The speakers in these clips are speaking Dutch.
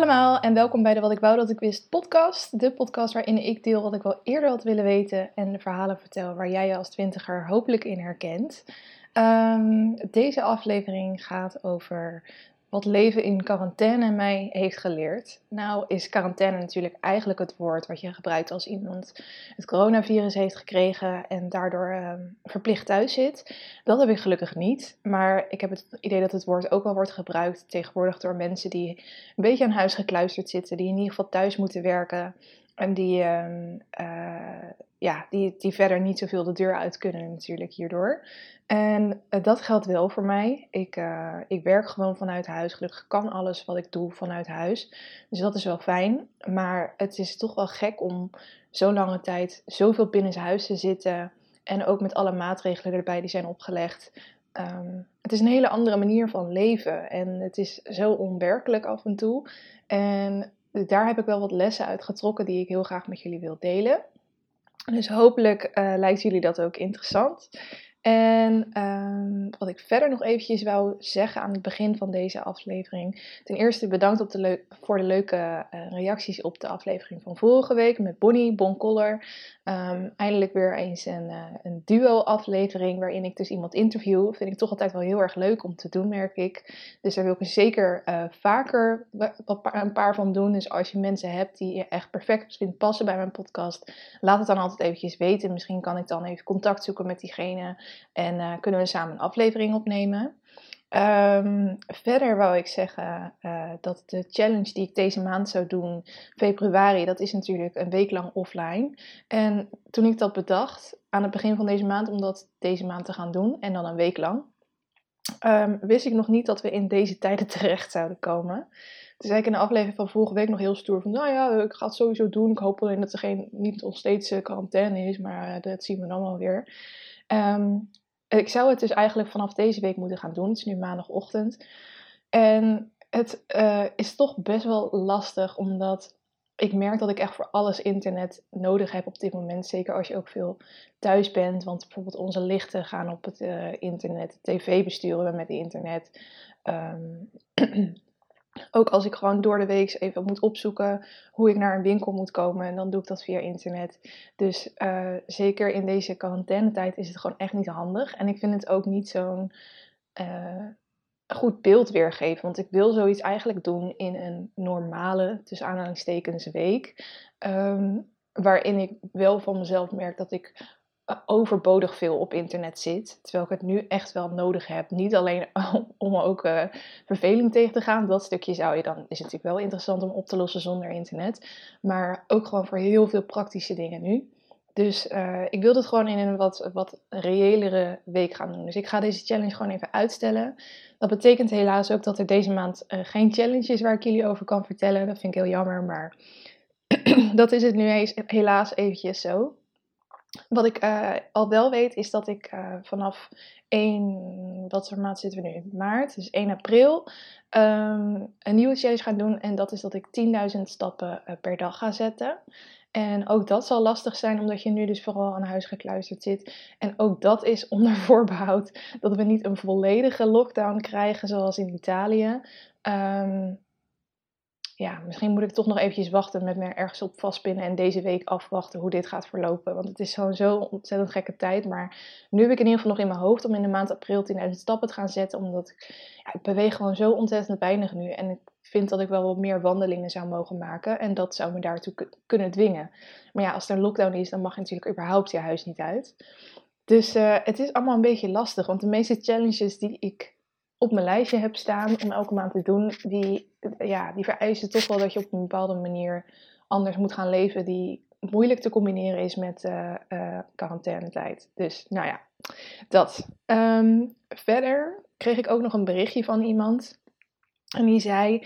allemaal en welkom bij de Wat ik wou dat ik wist podcast. De podcast waarin ik deel wat ik wel eerder had willen weten en de verhalen vertel waar jij je als twintiger hopelijk in herkent. Ehm, deze aflevering gaat over wat leven in quarantaine mij heeft geleerd. Nou is quarantaine natuurlijk eigenlijk het woord wat je gebruikt als iemand het coronavirus heeft gekregen en daardoor ehm, verplicht thuis zit. Dat heb ik gelukkig niet, maar ik heb het idee dat het woord ook wel wordt gebruikt tegenwoordig door mensen die een beetje aan huis gekluisterd zitten, die in ieder geval thuis moeten werken en die, ehm, eh, ja, die, die verder niet zoveel de deur uit kunnen natuurlijk hierdoor. En uh, dat geldt wel voor mij. Ik, uh, ik werk gewoon vanuit huis. Gelukkig kan alles wat ik doe vanuit huis. Dus dat is wel fijn. Maar het is toch wel gek om zo lange tijd zoveel binnen huis te zitten. En ook met alle maatregelen erbij die zijn opgelegd. Um, het is een hele andere manier van leven. En het is zo onwerkelijk af en toe. En daar heb ik wel wat lessen uit getrokken die ik heel graag met jullie wil delen. Dus hopelijk uh, lijkt jullie dat ook interessant. En um, wat ik verder nog eventjes wou zeggen aan het begin van deze aflevering. Ten eerste bedankt op de voor de leuke uh, reacties op de aflevering van vorige week met Bonnie, Bon Coller. Um, eindelijk weer eens een, uh, een duo-aflevering waarin ik dus iemand interview. Vind ik toch altijd wel heel erg leuk om te doen, merk ik. Dus daar wil ik zeker uh, vaker een paar van doen. Dus als je mensen hebt die je echt perfect vindt passen bij mijn podcast, laat het dan altijd eventjes weten. Misschien kan ik dan even contact zoeken met diegene. En uh, kunnen we samen een aflevering opnemen. Um, verder wou ik zeggen uh, dat de challenge die ik deze maand zou doen, februari, dat is natuurlijk een week lang offline. En toen ik dat bedacht, aan het begin van deze maand, om dat deze maand te gaan doen en dan een week lang, um, wist ik nog niet dat we in deze tijden terecht zouden komen. Dus ik in de aflevering van vorige week nog heel stoer van, nou ja, ik ga het sowieso doen. Ik hoop alleen dat er geen, niet nog steeds quarantaine is, maar dat zien we dan wel weer. Um, ik zou het dus eigenlijk vanaf deze week moeten gaan doen. Het is nu maandagochtend. En het uh, is toch best wel lastig, omdat ik merk dat ik echt voor alles internet nodig heb op dit moment. Zeker als je ook veel thuis bent. Want bijvoorbeeld onze lichten gaan op het uh, internet. TV besturen we met internet. Um, Ook als ik gewoon door de week even moet opzoeken hoe ik naar een winkel moet komen. En dan doe ik dat via internet. Dus uh, zeker in deze quarantainetijd is het gewoon echt niet handig. En ik vind het ook niet zo'n uh, goed beeld weergeven. Want ik wil zoiets eigenlijk doen in een normale, tussen aanhalingstekens, week. Um, waarin ik wel van mezelf merk dat ik overbodig veel op internet zit. Terwijl ik het nu echt wel nodig heb. Niet alleen om ook uh, verveling tegen te gaan. Dat stukje zou je dan, is natuurlijk wel interessant om op te lossen zonder internet. Maar ook gewoon voor heel veel praktische dingen nu. Dus uh, ik wil het gewoon in een wat, wat reëlere week gaan doen. Dus ik ga deze challenge gewoon even uitstellen. Dat betekent helaas ook dat er deze maand uh, geen challenge is waar ik jullie over kan vertellen. Dat vind ik heel jammer, maar dat is het nu helaas eventjes zo. Wat ik uh, al wel weet is dat ik uh, vanaf 1, wat voor maand zitten we nu? Maart, dus 1 april, um, een nieuwe challenge ga doen. En dat is dat ik 10.000 stappen uh, per dag ga zetten. En ook dat zal lastig zijn, omdat je nu dus vooral aan huis gekluisterd zit. En ook dat is onder voorbehoud dat we niet een volledige lockdown krijgen, zoals in Italië. Um, ja, misschien moet ik toch nog eventjes wachten met me ergens op vastpinnen en deze week afwachten hoe dit gaat verlopen. Want het is gewoon zo ontzettend gekke tijd. Maar nu heb ik in ieder geval nog in mijn hoofd om in de maand april 10.000 stappen te gaan zetten. Omdat ik, ja, ik beweeg gewoon zo ontzettend weinig nu. En ik vind dat ik wel wat meer wandelingen zou mogen maken. En dat zou me daartoe kunnen dwingen. Maar ja, als er lockdown is, dan mag je natuurlijk überhaupt je huis niet uit. Dus uh, het is allemaal een beetje lastig. Want de meeste challenges die ik op mijn lijstje heb staan om elke maand te doen, die, ja, die vereisen toch wel dat je op een bepaalde manier anders moet gaan leven, die moeilijk te combineren is met uh, uh, quarantainetijd. Dus nou ja, dat. Um, verder kreeg ik ook nog een berichtje van iemand en die zei.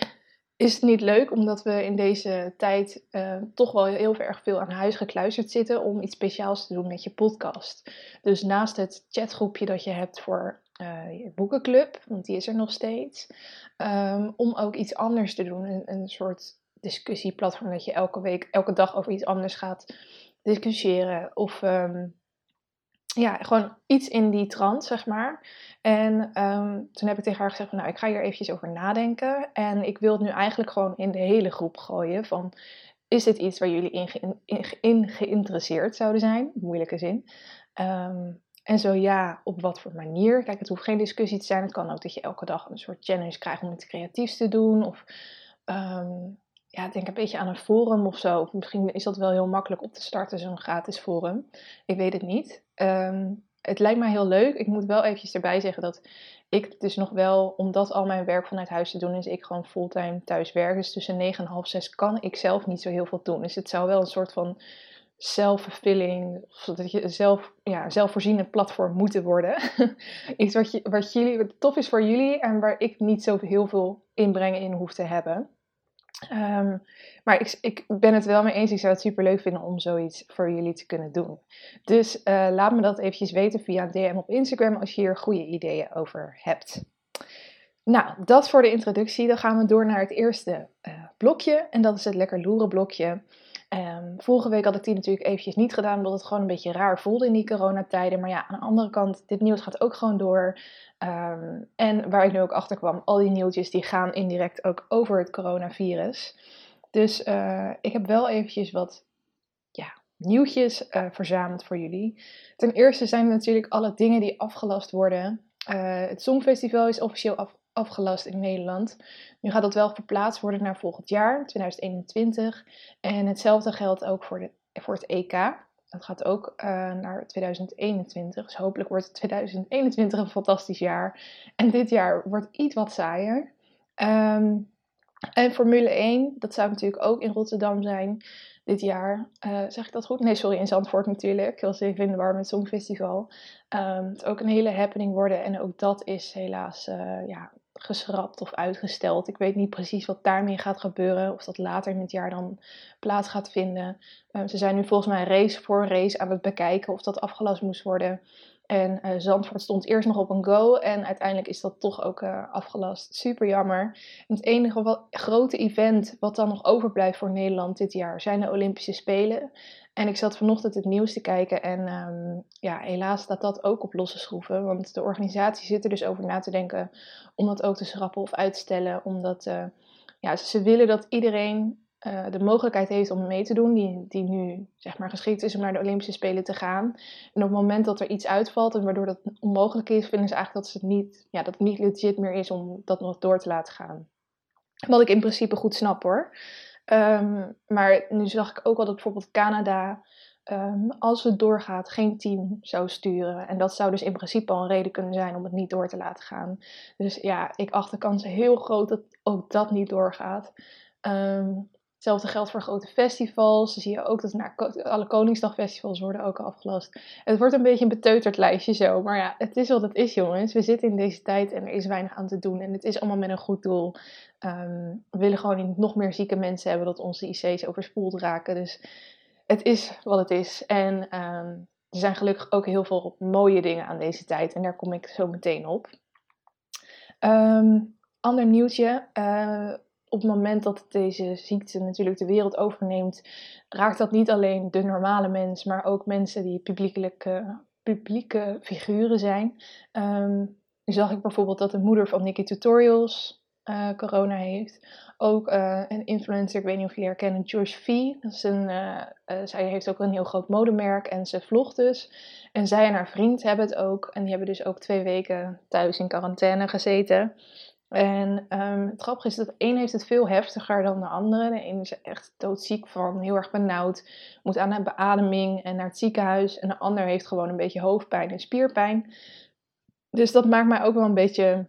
Is het niet leuk omdat we in deze tijd uh, toch wel heel erg veel aan huis gekluisterd zitten om iets speciaals te doen met je podcast? Dus naast het chatgroepje dat je hebt voor uh, boekenclub, want die is er nog steeds. Um, om ook iets anders te doen. Een, een soort discussieplatform dat je elke week, elke dag over iets anders gaat discussiëren. Of um, ja, gewoon iets in die trant, zeg maar. En ehm, toen heb ik tegen haar gezegd nou, ik ga hier eventjes over nadenken. En ik wil het nu eigenlijk gewoon in de hele groep gooien van... Is dit iets waar jullie in, geïnteresseerd zouden zijn? Moeilijke zin. Ehm, en zo ja, op wat voor manier? Kijk, het hoeft geen discussie te zijn. Het kan ook dat je elke dag een soort challenge krijgt om iets creatiefs te doen. Of um, ja, denk een beetje aan een forum of zo. Misschien is dat wel heel makkelijk op te starten, zo'n gratis forum. Ik weet het niet. Um, het lijkt mij heel leuk. Ik moet wel eventjes erbij zeggen dat ik dus nog wel, omdat al mijn werk vanuit huis te doen is, ik gewoon fulltime thuis werk. Dus tussen 9 en half 6 kan ik zelf niet zo heel veel doen. Dus het zou wel een soort van zelfvervulling, dat je zelf, ja, zelfvoorzienend platform moeten worden. Iets wat, je, wat, jullie, wat tof is voor jullie en waar ik niet zo heel veel inbrengen in hoef te hebben. Um, maar ik, ik, ben het wel mee eens. Ik zou het super leuk vinden om zoiets voor jullie te kunnen doen. Dus uh, laat me dat eventjes weten via DM op Instagram als je hier goede ideeën over hebt. Nou, dat voor de introductie. Dan gaan we door naar het eerste uh, blokje. En dat is het lekker loeren blokje. Um, vorige week had ik die natuurlijk eventjes niet gedaan, omdat het gewoon een beetje raar voelde in die coronatijden. Maar ja, aan de andere kant, dit nieuws gaat ook gewoon door. Um, en waar ik nu ook achter kwam, al die nieuwtjes die gaan indirect ook over het coronavirus. Dus uh, ik heb wel eventjes wat ja, nieuwtjes uh, verzameld voor jullie. Ten eerste zijn er natuurlijk alle dingen die afgelast worden. Uh, het Songfestival is officieel af, afgelast in Nederland. Nu gaat dat wel verplaatst worden naar volgend jaar, 2021. En hetzelfde geldt ook voor, de, voor het EK. Dat gaat ook uh, naar 2021. Dus hopelijk wordt 2021 een fantastisch jaar. En dit jaar wordt iets wat saaier. Um, en Formule 1, dat zou natuurlijk ook in Rotterdam zijn dit jaar. Uh, zeg ik dat goed? Nee, sorry, in Zandvoort natuurlijk. Ik was even in de war met Songfestival. Um, het ook een hele happening worden. En ook dat is helaas uh, ja, geschrapt of uitgesteld. Ik weet niet precies wat daarmee gaat gebeuren. Of dat later in het jaar dan plaats gaat vinden. Um, ze zijn nu volgens mij race voor race aan het bekijken of dat afgelast moest worden. En uh, Zandvoort stond eerst nog op een go en uiteindelijk is dat toch ook uh, afgelast. Super jammer. Het enige grote event wat dan nog overblijft voor Nederland dit jaar zijn de Olympische Spelen. En ik zat vanochtend het nieuws te kijken en um, ja, helaas staat dat ook op losse schroeven. Want de organisatie zit er dus over na te denken om dat ook te schrappen of uitstellen. Omdat uh, ja, ze willen dat iedereen uh, de mogelijkheid heeft om mee te doen, die, die nu zeg maar geschikt is om naar de Olympische Spelen te gaan. En op het moment dat er iets uitvalt en waardoor dat onmogelijk is, vinden ze eigenlijk dat, ze het niet, ja, dat het niet legit meer is om dat nog door te laten gaan. Wat ik in principe goed snap hoor. Um, maar nu zag ik ook al dat bijvoorbeeld Canada, um, als het doorgaat, geen team zou sturen. En dat zou dus in principe al een reden kunnen zijn om het niet door te laten gaan. Dus ja, ik acht de kans heel groot dat ook dat niet doorgaat. Um, Hetzelfde geldt voor grote festivals. Dan zie je ook dat alle Koningsdagfestivals worden ook afgelast. Het wordt een beetje een beteuterd lijstje zo. Maar ja, het is wat het is, jongens. We zitten in deze tijd en er is weinig aan te doen. En het is allemaal met een goed doel. Um, we willen gewoon niet nog meer zieke mensen hebben dat onze IC's overspoeld raken. Dus het is wat het is. En um, er zijn gelukkig ook heel veel mooie dingen aan deze tijd. En daar kom ik zo meteen op. Um, ander nieuwtje. Uh, op het moment dat deze ziekte natuurlijk de wereld overneemt, raakt dat niet alleen de normale mens, maar ook mensen die publieke figuren zijn. Um, nu zag ik bijvoorbeeld dat de moeder van Nikki Tutorials uh, corona heeft. Ook uh, een influencer, ik weet niet of jullie herkennen, George V. Dat is een, uh, zij heeft ook een heel groot modemerk en ze vlogt dus. En zij en haar vriend hebben het ook. En die hebben dus ook twee weken thuis in quarantaine gezeten. En um, het grappige is dat de een heeft het veel heftiger dan de andere. De een is echt doodziek van, heel erg benauwd, moet aan een beademing en naar het ziekenhuis. En de ander heeft gewoon een beetje hoofdpijn en spierpijn. Dus dat maakt mij ook wel een beetje,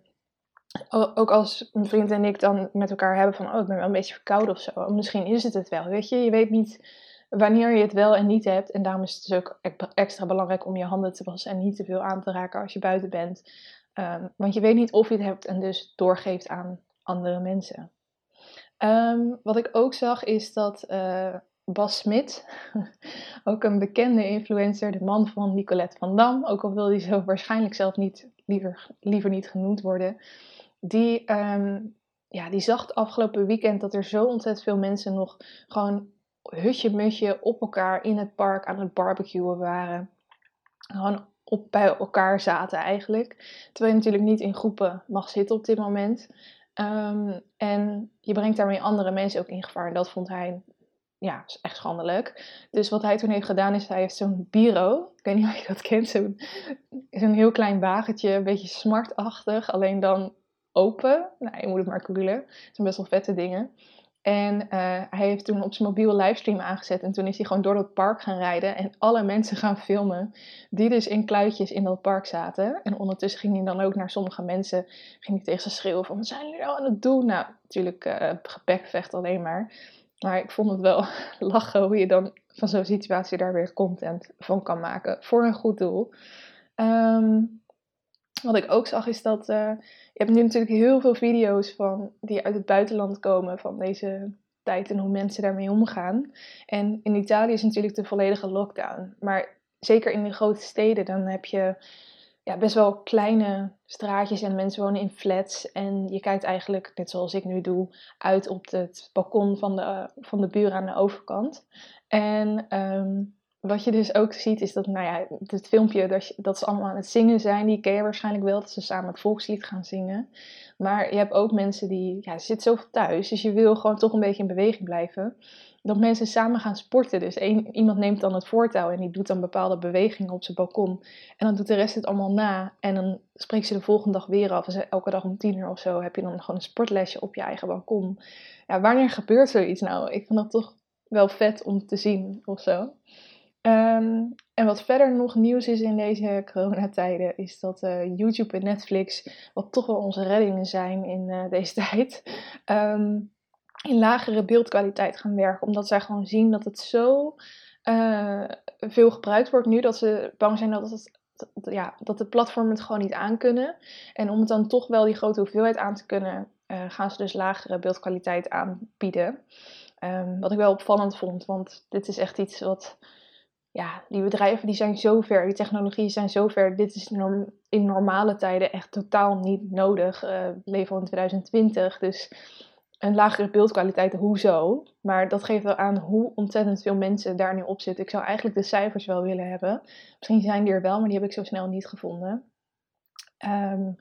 ook als mijn vriend en ik dan met elkaar hebben van, oh ik ben wel een beetje verkouden of zo. Misschien is het het wel, weet je. Je weet niet wanneer je het wel en niet hebt. En daarom is het dus ook extra belangrijk om je handen te wassen en niet te veel aan te raken als je buiten bent. Um, want je weet niet of je het hebt en dus doorgeeft aan andere mensen. Um, wat ik ook zag is dat uh, Bas Smit, ook een bekende influencer, de man van Nicolette van Dam, ook al wil hij zo waarschijnlijk zelf niet, liever, liever niet genoemd worden, die, um, ja, die zag het afgelopen weekend dat er zo ontzettend veel mensen nog gewoon hutje-mutje op elkaar in het park aan het barbecuen waren. Gewoon op, bij elkaar zaten eigenlijk. Terwijl je natuurlijk niet in groepen mag zitten op dit moment. Ehm, en je brengt daarmee andere mensen ook in gevaar. En dat vond hij ja, echt schandelijk. Dus wat hij toen heeft gedaan is, hij heeft zo'n bureau. Ik weet niet of je dat kent. Zo'n heel klein wagentje, een beetje smartachtig. Alleen dan open. Nou, je moet het maar googlen. Het zijn best wel vette dingen. En uh, hij heeft toen op zijn mobiel livestream aangezet. En toen is hij gewoon door dat park gaan rijden. En alle mensen gaan filmen. Die dus in kluitjes in dat park zaten. En ondertussen ging hij dan ook naar sommige mensen. Ging hij tegen ze schreeuwen van, wat zijn jullie nou aan het doen? Nou, natuurlijk uh, gepekvecht alleen maar. Maar ik vond het wel lachen hoe je dan van zo'n situatie daar weer content van kan maken. Voor een goed doel. Um, wat ik ook zag is dat uh, je hebt nu natuurlijk heel veel video's van die uit het buitenland komen van deze tijd en hoe mensen daarmee omgaan. En in Italië is natuurlijk de volledige lockdown. Maar zeker in de grote steden, dan heb je ja, best wel kleine straatjes en mensen wonen in flats. En je kijkt eigenlijk, net zoals ik nu doe, uit op het balkon van de, van de buren aan de overkant. En um, wat je dus ook ziet is dat, nou ja, het filmpje dat, dat ze allemaal aan het zingen zijn, die ken je waarschijnlijk wel, dat ze samen het volkslied gaan zingen. Maar je hebt ook mensen die, ja, ze zitten zoveel thuis, dus je wil gewoon toch een beetje in beweging blijven. Dat mensen samen gaan sporten. Dus iemand neemt dan het voortouw en die doet dan bepaalde bewegingen op zijn balkon. En dan doet de rest het allemaal na. En dan spreekt ze de volgende dag weer af. Dus elke dag om tien uur of zo heb je dan gewoon een sportlesje op je eigen balkon. Ja, wanneer gebeurt zoiets nou? Ik vind dat toch wel vet om te zien of zo. Ehm, en wat verder nog nieuws is in deze coronatijden, is dat uh, YouTube en Netflix, wat toch wel onze reddingen zijn in uh, deze tijd, um, in lagere beeldkwaliteit gaan werken. Omdat zij gewoon zien dat het zo uh, veel gebruikt wordt nu, dat ze bang zijn dat, het, ja, dat de platformen het gewoon niet aankunnen. En om het dan toch wel die grote hoeveelheid aan te kunnen, gaan ze dus lagere beeldkwaliteit aanbieden. Um, wat ik wel opvallend vond, want dit is echt iets wat ja, die bedrijven die zijn zo ver, die technologieën zijn zo ver. Dit is in normale tijden echt totaal niet nodig. Uh, we leven al in 2020, dus een lagere beeldkwaliteit, hoezo? Maar dat geeft wel aan hoe ontzettend veel mensen daar nu op zitten. Ik zou eigenlijk de cijfers wel willen hebben. Misschien zijn die er wel, maar die heb ik zo snel niet gevonden. Um,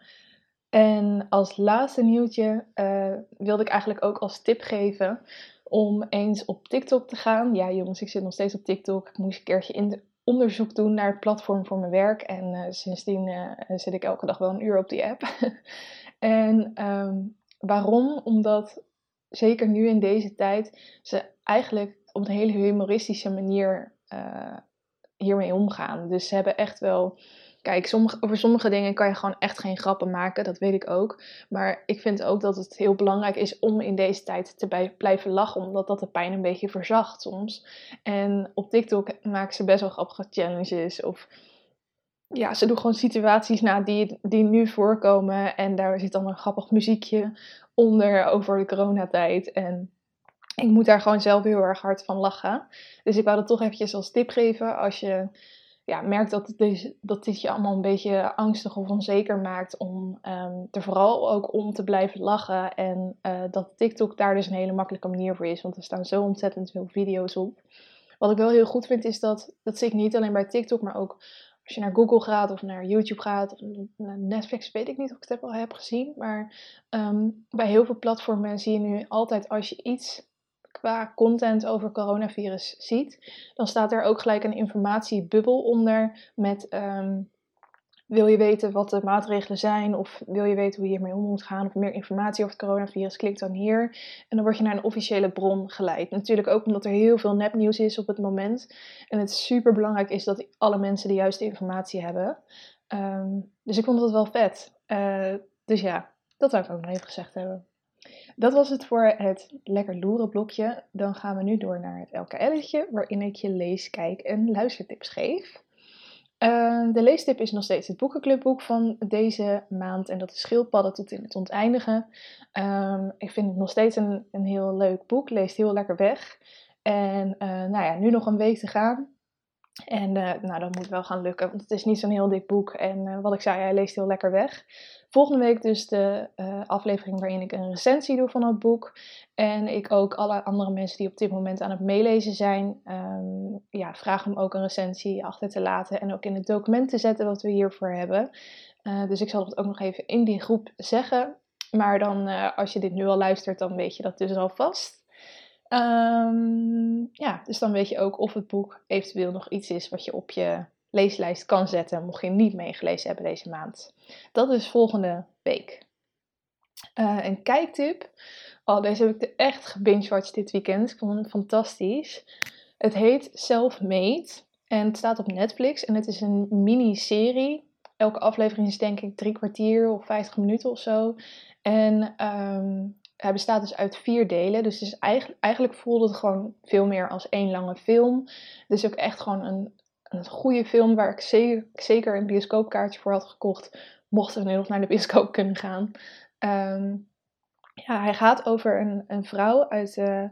en als laatste nieuwtje uh, wilde ik eigenlijk ook als tip geven om eens op TikTok te gaan. Ja, jongens, ik zit nog steeds op TikTok. Ik moest een keertje onderzoek doen naar het platform voor mijn werk. En uh, sindsdien uh, zit ik elke dag wel een uur op die app. en um, waarom? Omdat zeker nu in deze tijd ze eigenlijk op een hele humoristische manier uh, hiermee omgaan. Dus ze hebben echt wel Kijk, sommige, over sommige dingen kan je gewoon echt geen grappen maken, dat weet ik ook. Maar ik vind ook dat het heel belangrijk is om in deze tijd te blijven lachen, omdat dat de pijn een beetje verzacht soms. En op TikTok maken ze best wel grappige challenges of ja, ze doen gewoon situaties na die, die nu voorkomen. En daar zit dan een grappig muziekje onder over de coronatijd. En ik moet daar gewoon zelf heel erg hard van lachen. Dus ik wou dat toch eventjes als tip geven. Als je ja, merk dat, het dus, dat dit je allemaal een beetje angstig of onzeker maakt om um, er vooral ook om te blijven lachen. En uh, dat TikTok daar dus een hele makkelijke manier voor is, want er staan zo ontzettend veel video's op. Wat ik wel heel goed vind is dat, dat zie ik niet alleen bij TikTok, maar ook als je naar Google gaat of naar YouTube gaat of naar Netflix, weet ik niet of ik het al heb gezien. Maar um, bij heel veel platformen zie je nu altijd als je iets qua content over coronavirus ziet, dan staat er ook gelijk een informatiebubbel onder met um, wil je weten wat de maatregelen zijn of wil je weten hoe je hiermee om moet gaan of meer informatie over het coronavirus, klik dan hier. En dan word je naar een officiële bron geleid. Natuurlijk ook omdat er heel veel nepnieuws is op het moment. En het super belangrijk is dat alle mensen de juiste informatie hebben. Um, dus ik vond dat wel vet. Uh, dus ja, dat zou ik ook nog even gezegd hebben. Dat was het voor het lekker loeren blokje. Dan gaan we nu door naar het LKL'tje, waarin ik je lees, kijk en luistertips geef. Uh, de leestip is nog steeds het boekenclubboek van deze maand en dat is Schildpadden tot in het oneindige. Um, ik vind het nog steeds een, een heel leuk boek, leest heel lekker weg. En uh, nou ja, nu nog een week te gaan. En uh, nou, dat moet wel gaan lukken, want het is niet zo'n heel dik boek. En uh, wat ik zei, hij leest heel lekker weg. Volgende week dus de uh, aflevering waarin ik een recensie doe van het boek. En ik ook alle andere mensen die op dit moment aan het meelezen zijn, um, ja, vraag om ook een recensie achter te laten. En ook in het document te zetten wat we hiervoor hebben. dus ik zal het ook nog even in die groep zeggen. Maar dan, als je dit nu al luistert, dan weet je dat dus alvast. Um, ja, dus dan weet je ook of het boek eventueel nog iets is wat je op je leeslijst kan zetten, mocht je niet meegelezen hebben deze maand. Dat is volgende week. Uh, een kijktip. Oh, deze heb ik echt gebingewatcht dit weekend. Ik vond het fantastisch. Het heet Self-Made en het staat op Netflix en het is een miniserie. Elke aflevering is denk ik drie kwartier of vijftig minuten of zo. En um, hij bestaat dus uit vier delen. Dus het is eigenlijk, eigenlijk voelde het gewoon veel meer als één lange film. Het is ook echt gewoon een, een goede film waar ik zeker, zeker een bioscoopkaartje voor had gekocht. Mochten we nu nog naar de bioscoop kunnen gaan. Um, ja, hij gaat over een, een vrouw uit de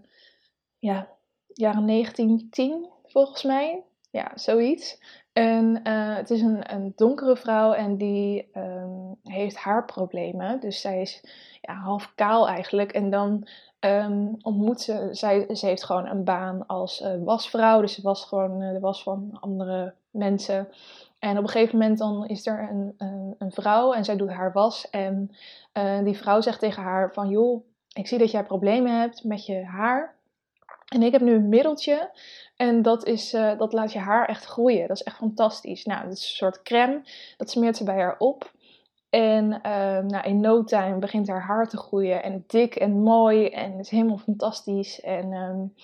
ja, jaren 1910, volgens mij. Ja, zoiets. En uh, het is een, een donkere vrouw en die um, heeft haarproblemen. Dus zij is ja, half kaal eigenlijk. En dan um, ontmoet ze, zij, ze heeft gewoon een baan als uh, wasvrouw. Dus ze was gewoon uh, de was van andere mensen. En op een gegeven moment dan is er een, een, een vrouw en zij doet haar was. En die vrouw zegt tegen haar van joh, ik zie dat jij problemen hebt met je haar. En ik heb nu een middeltje en dat, is, uh, dat laat je haar echt groeien. Dat is echt fantastisch. Nou, het is een soort crème. Dat smeert ze bij haar op. En uh, nou, in no time begint haar haar te groeien. En dik en mooi. En het is helemaal fantastisch. En um,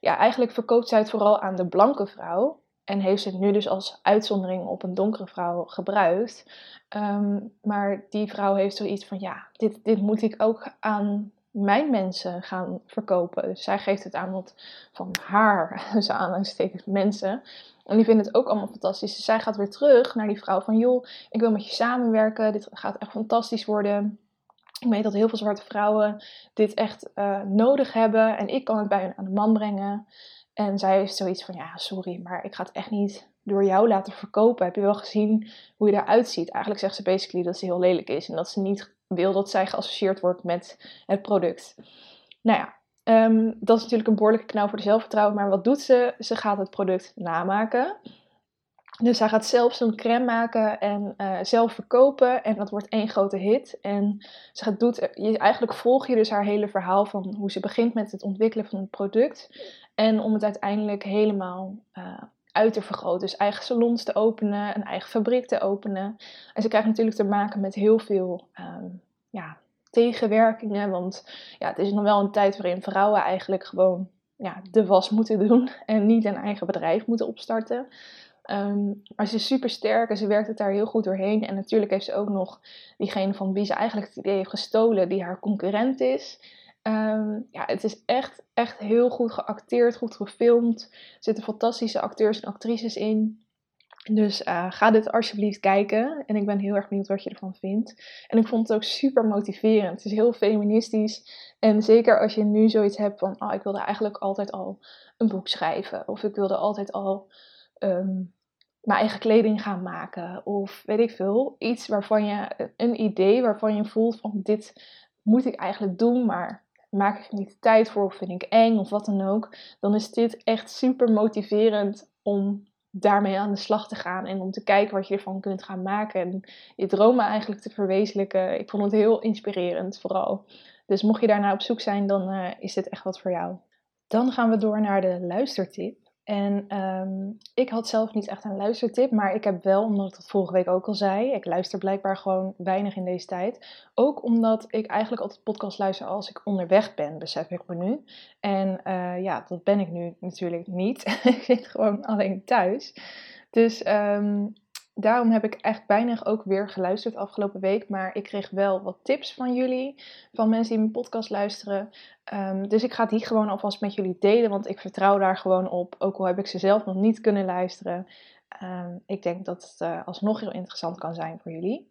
ja, eigenlijk verkoopt zij het vooral aan de blanke vrouw. En heeft ze het nu dus als uitzondering op een donkere vrouw gebruikt. Um, maar die vrouw heeft zoiets van: ja, dit, dit moet ik ook aan mijn mensen gaan verkopen. Dus zij geeft het aanbod van haar, dus aanhalingstekens mensen. En die vinden het ook allemaal fantastisch. Dus zij gaat weer terug naar die vrouw van, joh, ik wil met je samenwerken. Dit gaat echt fantastisch worden. Ik weet dat heel veel zwarte vrouwen dit echt uh, nodig hebben. En ik kan het bij hen aan de man brengen. En zij heeft zoiets van, ja, sorry, maar ik ga het echt niet door jou laten verkopen. Heb je wel gezien hoe je eruit ziet? Eigenlijk zegt ze basically dat ze heel lelijk is. En dat ze niet wil dat zij geassocieerd wordt met het product. Nou ja, um, dat is natuurlijk een behoorlijke knauw voor de zelfvertrouwen. Maar wat doet ze? Ze gaat het product namaken. Dus zij gaat zelf zo'n crème maken en uh, zelf verkopen. En dat wordt één grote hit. En ze gaat, doet, je, eigenlijk volg je dus haar hele verhaal van hoe ze begint met het ontwikkelen van het product. En om het uiteindelijk helemaal uh, uit te vergroten. Dus eigen salons te openen, een eigen fabriek te openen. En ze krijgt natuurlijk te maken met heel veel um, ja, tegenwerkingen. Want ja, het is nog wel een tijd waarin vrouwen eigenlijk gewoon ja, de was moeten doen. En niet een eigen bedrijf moeten opstarten. Um, maar ze is super sterk en ze werkt het daar heel goed doorheen. En natuurlijk heeft ze ook nog diegene van wie ze eigenlijk het idee heeft gestolen, die haar concurrent is. Um, ja, het is echt, echt heel goed geacteerd, goed gefilmd. Er zitten fantastische acteurs en actrices in. Dus uh, ga dit alsjeblieft kijken. En ik ben heel erg benieuwd wat je ervan vindt. En ik vond het ook super motiverend. Het is heel feministisch. En zeker als je nu zoiets hebt van: oh, ik wilde eigenlijk altijd al een boek schrijven. Of ik wilde altijd al um, mijn eigen kleding gaan maken. Of weet ik veel. Iets waarvan je, een idee waarvan je voelt van dit moet ik eigenlijk doen, maar maak ik niet tijd voor of vind ik eng of wat dan ook, dan is dit echt super motiverend om daarmee aan de slag te gaan en om te kijken wat je ervan kunt gaan maken en je dromen eigenlijk te verwezenlijken. Ik vond het heel inspirerend vooral. Dus mocht je daarna op zoek zijn, dan uh, is dit echt wat voor jou. Dan gaan we door naar de luistertip. En um, ik had zelf niet echt een luistertip, maar ik heb wel, omdat ik dat vorige week ook al zei, ik luister blijkbaar gewoon weinig in deze tijd. Ook omdat ik eigenlijk altijd podcast luister als ik onderweg ben, besef ik me nu. En uh, ja, dat ben ik nu natuurlijk niet. ik zit gewoon alleen thuis. Dus um, daarom heb ik echt weinig ook weer geluisterd afgelopen week. Maar ik kreeg wel wat tips van jullie, van mensen die mijn podcast luisteren. Um, dus ik ga die gewoon alvast met jullie delen, want ik vertrouw daar gewoon op. Ook al heb ik ze zelf nog niet kunnen luisteren. Um, ik denk dat het uh, alsnog heel interessant kan zijn voor jullie.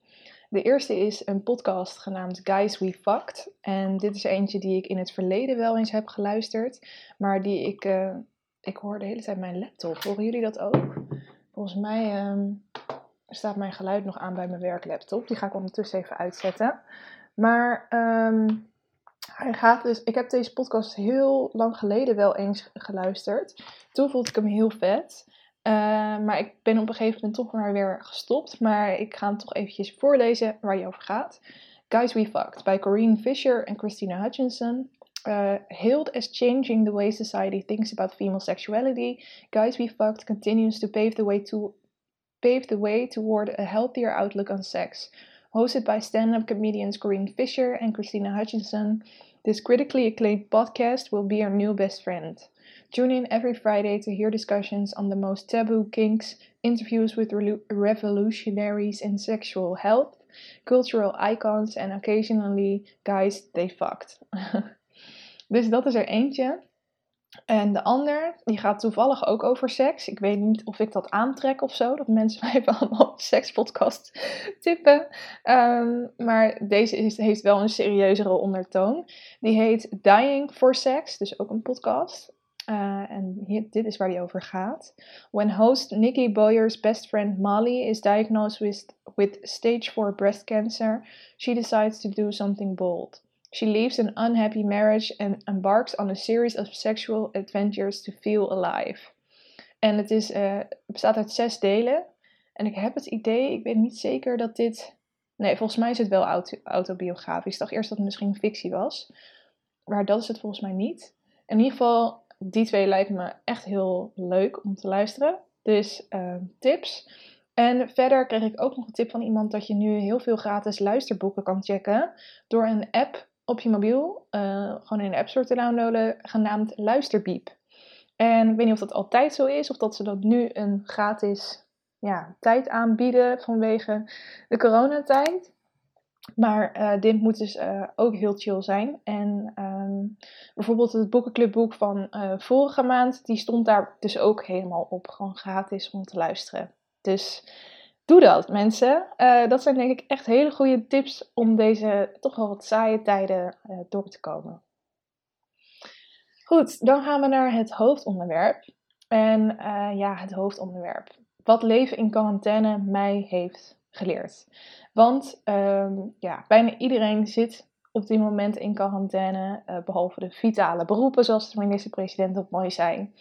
De eerste is een podcast genaamd Guys We Fucked. En dit is eentje die ik in het verleden wel eens heb geluisterd. Maar die ik... Uh, ik hoor de hele tijd mijn laptop. Horen jullie dat ook? Volgens mij ehm, staat mijn geluid nog aan bij mijn werklaptop. Die ga ik ondertussen even uitzetten. Maar ehm, hij gaat dus. Ik heb deze podcast heel lang geleden wel eens geluisterd. Toen vond ik hem heel vet. Uh, maar ik ben op een gegeven moment toch maar weer gestopt. Maar ik ga hem toch eventjes voorlezen waar hij over gaat. Guys We Fucked bij Corinne Fisher en Christina Hutchinson. Uh, hailed as changing the way society thinks about female sexuality, Guys We Fucked continues to pave the way to pave the way toward a healthier outlook on sex. Hosted by stand-up comedians Corinne Fisher and Christina Hutchinson, this critically acclaimed podcast will be our new best friend. Tune in every Friday to hear discussions on the most taboo kinks, interviews with re- revolutionaries in sexual health, cultural icons and occasionally guys they fucked. dus dat is er eentje. En de ander, die gaat toevallig ook over seks. Ik weet niet of ik dat aantrek of zo, dat mensen mij allemaal sekspodcast tippen. Um, maar deze is, heeft wel een serieuzere ondertoon. Die heet Dying for Sex, dus ook een podcast. Uh, en dit is waar die over gaat. When host Nikki Boyer's best friend Molly is diagnosed with, with stage 4 breast cancer, she decides to do something bold. She leaves an unhappy marriage and embarks on a series of sexual adventures to feel alive. En het, is, het bestaat uit zes delen. En ik heb het idee, ik weet niet zeker dat dit. Nee, volgens mij is het wel auto autobiografisch. Ik dacht eerst dat het misschien fictie was. Maar dat is het volgens mij niet. In ieder geval, die twee lijken me echt heel leuk om te luisteren. Dus uh, tips. En verder kreeg ik ook nog een tip van iemand dat je nu heel veel gratis luisterboeken kan checken door een app op je mobiel, uh, gewoon in de App Store te downloaden, genaamd Luisterbiep. En ik weet niet of dat altijd zo is, of dat ze dat nu een gratis ja, tijd aanbieden vanwege de coronatijd. Maar uh, dit moet dus uh, ook heel chill zijn. En um, bijvoorbeeld het boekenclubboek van vorige maand, die stond daar dus ook helemaal op. Gewoon gratis om te luisteren. Dus doe dat mensen. dat zijn denk ik echt hele goede tips om deze toch wel wat saaie tijden door te komen. Goed, dan gaan we naar het hoofdonderwerp. En ja, het hoofdonderwerp. Wat leven in quarantaine mij heeft geleerd. Want um, ja, bijna iedereen zit op dit moment in quarantaine, behalve de vitale beroepen, zoals de minister-president dat mooi zei.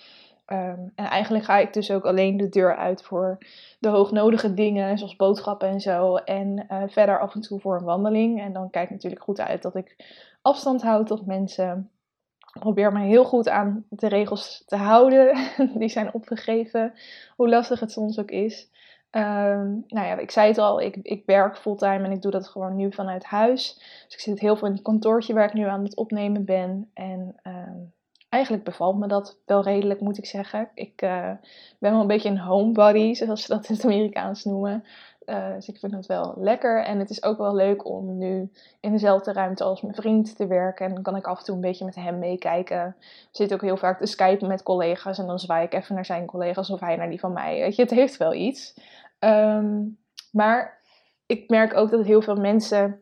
Um, en eigenlijk ga ik dus ook alleen de deur uit voor de hoognodige dingen, zoals boodschappen en zo. En uh, verder af en toe voor een wandeling. En dan kijk ik natuurlijk goed uit dat ik afstand houd tot mensen. Probeer me heel goed aan de regels te houden. Die zijn opgegeven, hoe lastig het soms ook is. Um, nou ja, ik zei het al, ik, ik werk fulltime en ik doe dat gewoon nu vanuit huis. Dus ik zit heel veel in het kantoortje waar ik nu aan het opnemen ben. En um, eigenlijk bevalt me dat wel redelijk, moet ik zeggen. Ik uh, ben wel een beetje een homebody, zoals ze dat in het Amerikaans noemen. Uh, dus ik vind het wel lekker. En het is ook wel leuk om nu in dezelfde ruimte als mijn vriend te werken. En dan kan ik af en toe een beetje met hem meekijken. We zitten ook heel vaak te skypen met collega's. En dan zwaai ik even naar zijn collega's of hij naar die van mij. Weet je, het heeft wel iets. Um, maar ik merk ook dat heel veel mensen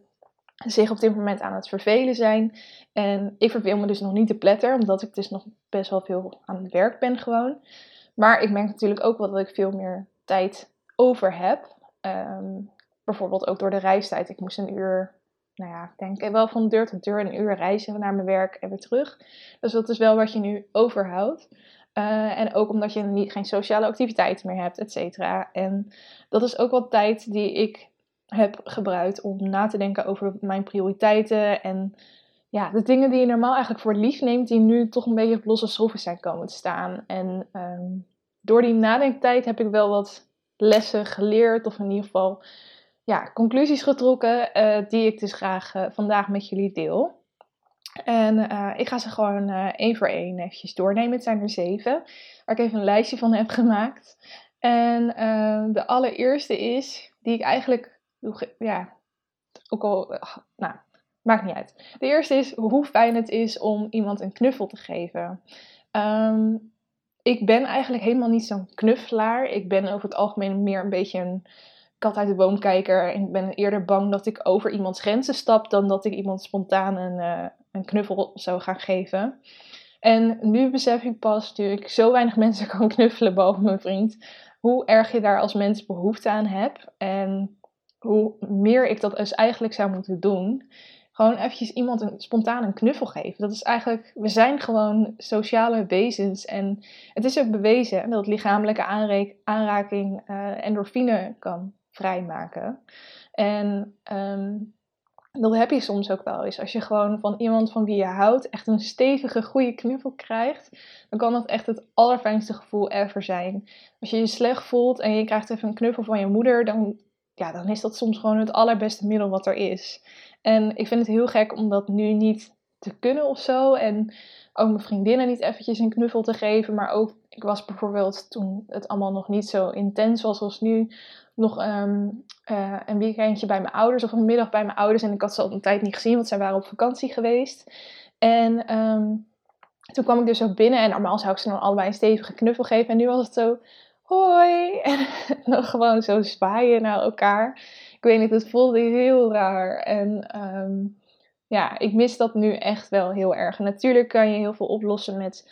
zich op dit moment aan het vervelen zijn. En ik verveel me dus nog niet te pletter, omdat ik dus nog best wel veel aan het werk ben gewoon. Maar ik merk natuurlijk ook wel dat ik veel meer tijd over heb. Um, bijvoorbeeld ook door de reistijd. Ik moest een uur, nou ja, ik denk wel van deur tot deur een uur reizen naar mijn werk en weer terug. Dus dat is wel wat je nu overhoudt. Uh, en ook omdat je niet, geen sociale activiteiten meer hebt, et cetera. En dat is ook wat tijd die ik heb gebruikt om na te denken over mijn prioriteiten. En ja, de dingen die je normaal eigenlijk voor lief neemt, die nu toch een beetje op losse schroeven zijn komen te staan. En um, door die nadenktijd heb ik wel wat lessen geleerd, of in ieder geval ja, conclusies getrokken, uh, die ik dus graag uh, vandaag met jullie deel. En uh, ik ga ze gewoon één voor één eventjes doornemen. Het zijn er zeven, waar ik even een lijstje van heb gemaakt. En de allereerste is, die ik eigenlijk, ja, ook al, nou, maakt niet uit. De eerste is hoe fijn het is om iemand een knuffel te geven. Um, ik ben eigenlijk helemaal niet zo'n knuffelaar. Ik ben over het algemeen meer een beetje een kat uit de boom kijker. En ik ben eerder bang dat ik over iemands grenzen stap dan dat ik iemand spontaan een, een knuffel zou gaan geven. En nu besef ik pas, nu ik zo weinig mensen kan knuffelen, behalve mijn vriend, hoe erg je daar als mens behoefte aan hebt. En hoe meer ik dat dus eigenlijk zou moeten doen. Gewoon eventjes iemand een, spontaan een knuffel geven. Dat is eigenlijk, we zijn gewoon sociale wezens. En het is ook bewezen dat lichamelijke aanraking uh, endorfine kan vrijmaken. En um, dat heb je soms ook wel eens. Als je gewoon van iemand van wie je houdt echt een stevige, goede knuffel krijgt, dan kan dat echt het allerfijnste gevoel ever zijn. Als je je slecht voelt en je krijgt even een knuffel van je moeder, dan, ja, dan is dat soms gewoon het allerbeste middel wat er is. En ik vind het heel gek om dat nu niet te kunnen of zo. En ook mijn vriendinnen niet eventjes een knuffel te geven. Maar ook, ik was bijvoorbeeld toen het allemaal nog niet zo intens was als nu, nog um, uh, een weekendje bij mijn ouders of een middag bij mijn ouders. En ik had ze al een tijd niet gezien, want zij waren op vakantie geweest. En um, toen kwam ik dus ook binnen en normaal zou ik ze dan allebei een stevige knuffel geven. En nu was het zo, hoi! En dan gewoon zo zwaaien naar elkaar. Ik weet niet, het voelde heel raar. En um, ja, ik mis dat nu echt wel heel erg. Natuurlijk kan je heel veel oplossen met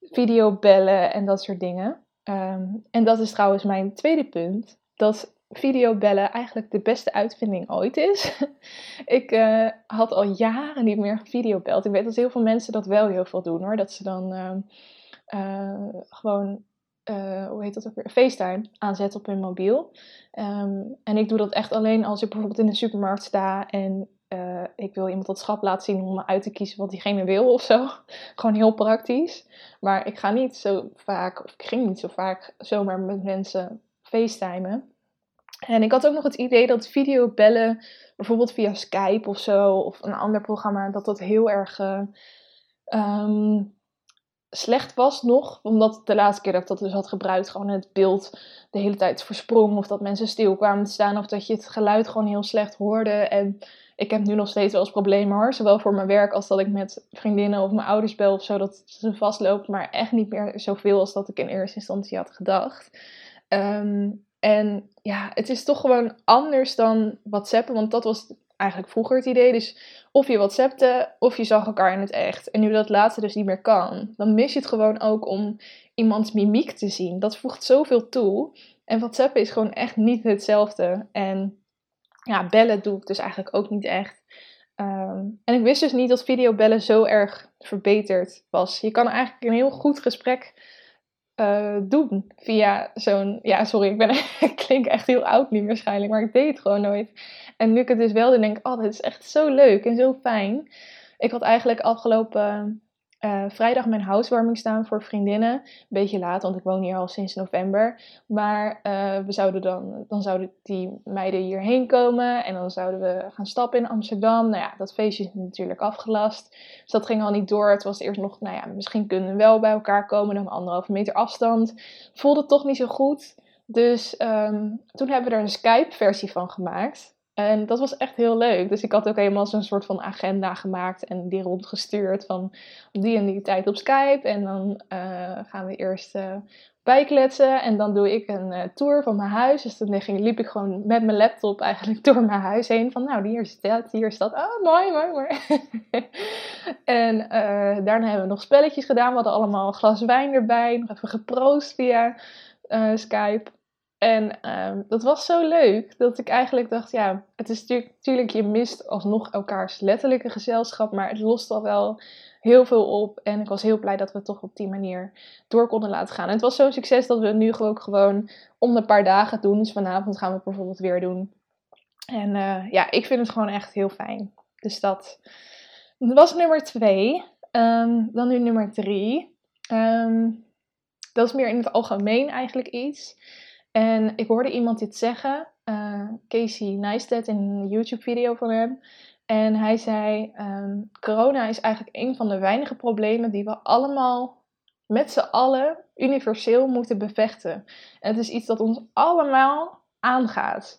videobellen en dat soort dingen. Um, en dat is trouwens mijn tweede punt. Dat videobellen eigenlijk de beste uitvinding ooit is. ik uh, had al jaren niet meer videobeld. Ik weet dat heel veel mensen dat wel heel veel doen hoor. Dat ze dan uh, uh, gewoon, hoe heet dat ook weer, FaceTime aanzetten op hun mobiel. Um, en ik doe dat echt alleen als ik bijvoorbeeld in de supermarkt sta en uh, ik wil iemand dat schap laten zien om me uit te kiezen wat diegene wil of zo. Gewoon heel praktisch. Maar ik ga niet zo vaak, of ik ging niet zo vaak zomaar met mensen facetimen. En ik had ook nog het idee dat videobellen, bijvoorbeeld via Skype of zo, of een ander programma, dat dat heel erg uh, um, slecht was nog. Omdat de laatste keer dat ik dat dus had gebruikt, gewoon het beeld de hele tijd versprong. Of dat mensen stil kwamen staan, of dat je het geluid gewoon heel slecht hoorde. En ik heb nu nog steeds wel eens problemen hoor. Zowel voor mijn werk als dat ik met vriendinnen of mijn ouders bel of zo. Dat ze vastloopt. Maar echt niet meer zoveel als dat ik in eerste instantie had gedacht. Um, en ja, het is toch gewoon anders dan WhatsAppen. Want dat was eigenlijk vroeger het idee. Dus of je WhatsAppte of je zag elkaar in het echt. En nu dat laatste dus niet meer kan, dan mis je het gewoon ook om iemands mimiek te zien. Dat voegt zoveel toe. En WhatsAppen is gewoon echt niet hetzelfde. En ja, bellen doe ik dus eigenlijk ook niet echt. Um, en ik wist dus niet dat videobellen zo erg verbeterd was. Je kan eigenlijk een heel goed gesprek uh, doen via zo'n. Ja, sorry, ik, ben, ik klink echt heel oud nu waarschijnlijk, maar ik deed het gewoon nooit. En nu ik het dus wel doe, denk ik: oh, dit is echt zo leuk en zo fijn. Ik had eigenlijk afgelopen uh, vrijdag mijn housewarming staan voor vriendinnen. Een beetje laat, want ik woon hier al sinds november. Maar uh, we zouden dan, dan zouden die meiden hierheen komen. En dan zouden we gaan stappen in Amsterdam. Nou ja, dat feestje is natuurlijk afgelast. Dus dat ging al niet door. Het was eerst nog, nou ja, misschien kunnen we wel bij elkaar komen. Dan anderhalve meter afstand. Voelde toch niet zo goed. Dus um, toen hebben we er een Skype-versie van gemaakt. En dat was echt heel leuk. Dus ik had ook helemaal zo'n soort van agenda gemaakt en die rondgestuurd van die en die tijd op Skype. En dan uh, gaan we eerst uh, bijkletsen en dan doe ik een uh, tour van mijn huis. Dus dan ging, liep ik gewoon met mijn laptop eigenlijk door mijn huis heen. Van nou, hier is dat, hier is dat. Oh, mooi, mooi, mooi. en daarna hebben we nog spelletjes gedaan. We hadden allemaal een glas wijn erbij. Nog even geproost via Skype. En um, dat was zo leuk dat ik eigenlijk dacht, ja, het is natuurlijk, je mist alsnog elkaars letterlijke gezelschap, maar het lost al wel heel veel op. En ik was heel blij dat we het toch op die manier door konden laten gaan. Het was zo'n succes dat we het nu ook gewoon om een paar dagen doen. Dus vanavond gaan we het bijvoorbeeld weer doen. En uh, ja, ik vind het gewoon echt heel fijn. Dus dat, was nummer twee. Um, dan nu nummer drie. Um, dat is meer in het algemeen eigenlijk iets. En ik hoorde iemand dit zeggen, uh, Casey Neistat, in een YouTube-video van hem. En hij zei: um, Corona is eigenlijk een van de weinige problemen die we allemaal met z'n allen universeel moeten bevechten. En het is iets dat ons allemaal aangaat.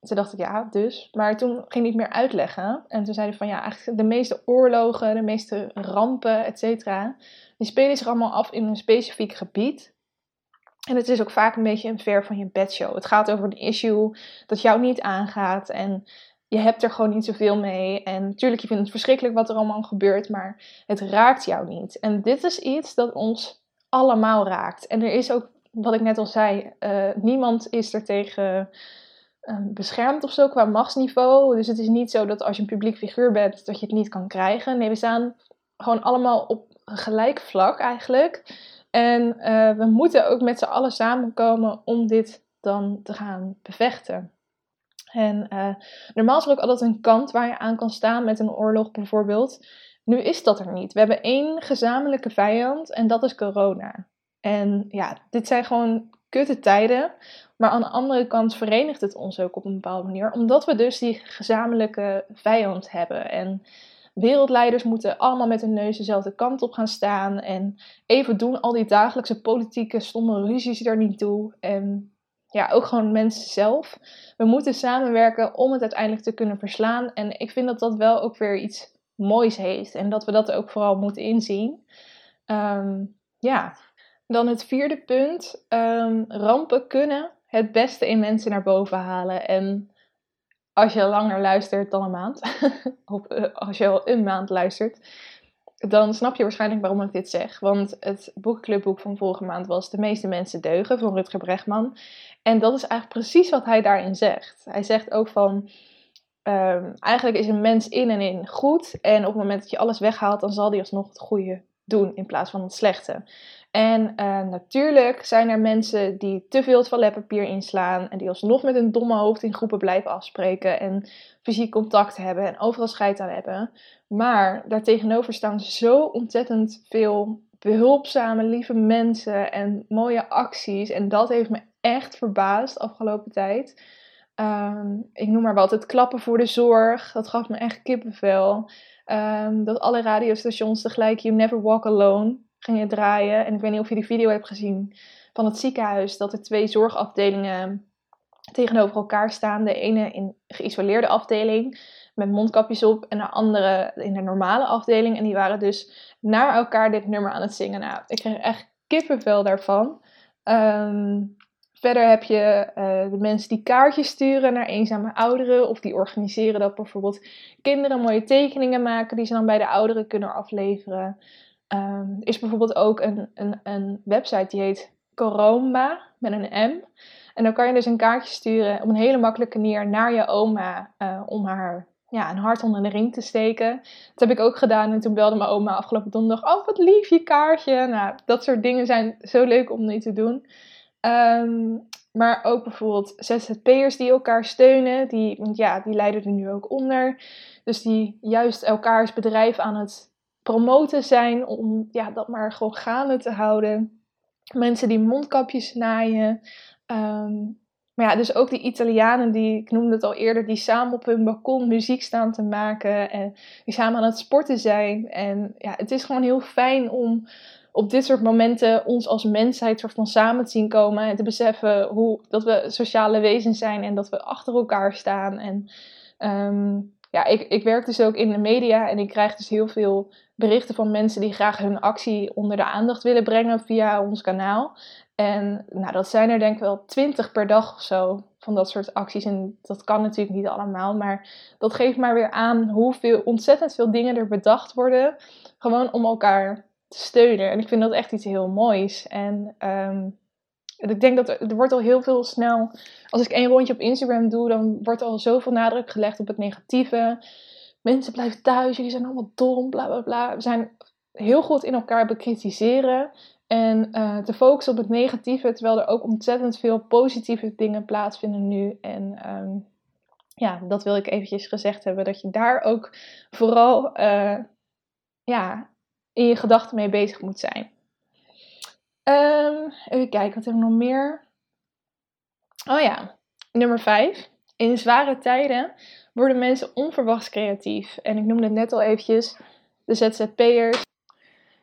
Toen dacht ik, ja, dus. Maar toen ging ik meer uitleggen. En toen zei hij van, ja, eigenlijk de meeste oorlogen, de meeste rampen, et cetera, die spelen zich allemaal af in een specifiek gebied. En het is ook vaak een beetje een ver van je bedshow. Het gaat over een issue dat jou niet aangaat. En je hebt er gewoon niet zoveel mee. En natuurlijk, je vindt het verschrikkelijk wat er allemaal gebeurt, maar het raakt jou niet. En dit is iets dat ons allemaal raakt. En er is ook wat ik net al zei, uh, niemand is er tegen um, beschermd of zo qua machtsniveau. Dus het is niet zo dat als je een publiek figuur bent, dat je het niet kan krijgen. Nee, we staan gewoon allemaal op gelijk vlak eigenlijk. En uh, we moeten ook met z'n allen samenkomen om dit dan te gaan bevechten. En uh, normaal is er ook altijd een kant waar je aan kan staan met een oorlog bijvoorbeeld. Nu is dat er niet. We hebben één gezamenlijke vijand en dat is corona. En ja, dit zijn gewoon kutte tijden. Maar aan de andere kant verenigt het ons ook op een bepaalde manier. Omdat we dus die gezamenlijke vijand hebben. En wereldleiders moeten allemaal met hun neus dezelfde kant op gaan staan. En even doen al die dagelijkse politieke stomme ruzies er niet toe. En ja, ook gewoon mensen zelf. We moeten samenwerken om het uiteindelijk te kunnen verslaan. En ik vind dat dat wel ook weer iets moois heeft. En dat we dat ook vooral moeten inzien. Ehm, ja, dan het vierde punt. Um, rampen kunnen het beste in mensen naar boven halen. En als je langer luistert dan een maand, of eh, als je al een maand luistert, dan snap je waarschijnlijk waarom ik dit zeg. Want het boekclubboek van vorige maand was De meeste mensen deugen van Rutger Bregman. En dat is eigenlijk precies wat hij daarin zegt. Hij zegt ook van. Um, eigenlijk is een mens in en in goed. En op het moment dat je alles weghaalt, dan zal hij alsnog het goede doen in plaats van het slechte. En uh, natuurlijk zijn er mensen die te veel toiletpapier inslaan en die alsnog met een domme hoofd in groepen blijven afspreken en fysiek contact hebben en overal scheid aan hebben. Maar daartegenover staan zo ontzettend veel behulpzame, lieve mensen en mooie acties. En dat heeft me echt verbaasd afgelopen tijd. Um, ik noem maar wat, het klappen voor de zorg, dat gaf me echt kippenvel. Um, dat alle radiostations tegelijk You Never Walk Alone gingen draaien. En ik weet niet of je die video hebt gezien van het ziekenhuis. Dat er twee zorgafdelingen tegenover elkaar staan. De ene in geïsoleerde afdeling met mondkapjes op. En de andere in de normale afdeling. En die waren dus naar elkaar dit nummer aan het zingen. Nou, ik kreeg echt kippenvel daarvan. Um, Verder heb je uh, de mensen die kaartjes sturen naar eenzame ouderen. Of die organiseren dat bijvoorbeeld kinderen mooie tekeningen maken die ze dan bij de ouderen kunnen afleveren. Er is bijvoorbeeld ook een, een, een website die heet Coroma met een M. En dan kan je dus een kaartje sturen op een hele makkelijke manier naar je oma uh, om haar ja, een hart onder de ring te steken. Dat heb ik ook gedaan en toen belde mijn oma afgelopen donderdag. Oh, wat lief je kaartje. Nou, dat soort dingen zijn zo leuk om nu te doen. Um, maar ook bijvoorbeeld ZZP'ers die elkaar steunen. Die, ja, die lijden er nu ook onder. Dus die juist elkaars bedrijf aan het promoten zijn. Om ja, dat maar gewoon gaande te houden. Mensen die mondkapjes naaien. Um, maar ja, dus ook die Italianen die, ik noemde het al eerder, die samen op hun balkon muziek staan te maken. En die samen aan het sporten zijn. En ja, het is gewoon heel fijn om op dit soort momenten ons als mensheid soort van samen te zien komen. En te beseffen hoe, dat we sociale wezens zijn en dat we achter elkaar staan. En um, ja, ik, ik werk dus ook in de media en ik krijg dus heel veel berichten van mensen die graag hun actie onder de aandacht willen brengen via ons kanaal. En nou, dat zijn er denk ik wel twintig per dag of zo van dat soort acties. En dat kan natuurlijk niet allemaal, maar dat geeft maar weer aan hoeveel ontzettend veel dingen er bedacht worden. Gewoon om elkaar steunen. En ik vind dat echt iets heel moois. En um, ik denk dat er, wordt al heel veel snel. Als ik één rondje op Instagram doe, dan wordt al zoveel nadruk gelegd op het negatieve. Mensen blijven thuis, jullie zijn allemaal dom, bla bla bla. We zijn heel goed in elkaar bekritiseren. En uh, te focussen op het negatieve, terwijl er ook ontzettend veel positieve dingen plaatsvinden nu. En um, ja, dat wil ik eventjes gezegd hebben. Dat je daar ook vooral uh, ja, in je gedachten mee bezig moet zijn. Um, even kijken, wat we nog meer? Oh ja, nummer 5. In zware tijden worden mensen onverwachts creatief. En ik noemde het net al eventjes, de ZZP'ers.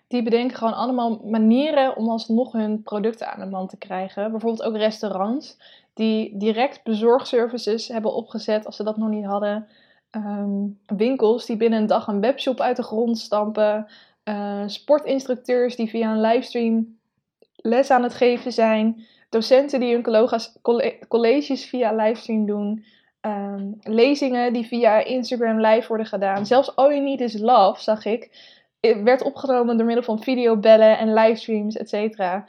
Die bedenken gewoon allemaal manieren om alsnog hun producten aan de man te krijgen. Bijvoorbeeld ook restaurants die direct bezorgservices hebben opgezet als ze dat nog niet hadden. Um, winkels die binnen een dag een webshop uit de grond stampen. Uh, sportinstructeurs die via een livestream les aan het geven zijn. Docenten die hun colleges via livestream doen. Um, lezingen die via Instagram live worden gedaan. Zelfs All You Need Is Love, zag ik, werd opgenomen door middel van videobellen en livestreams, et cetera.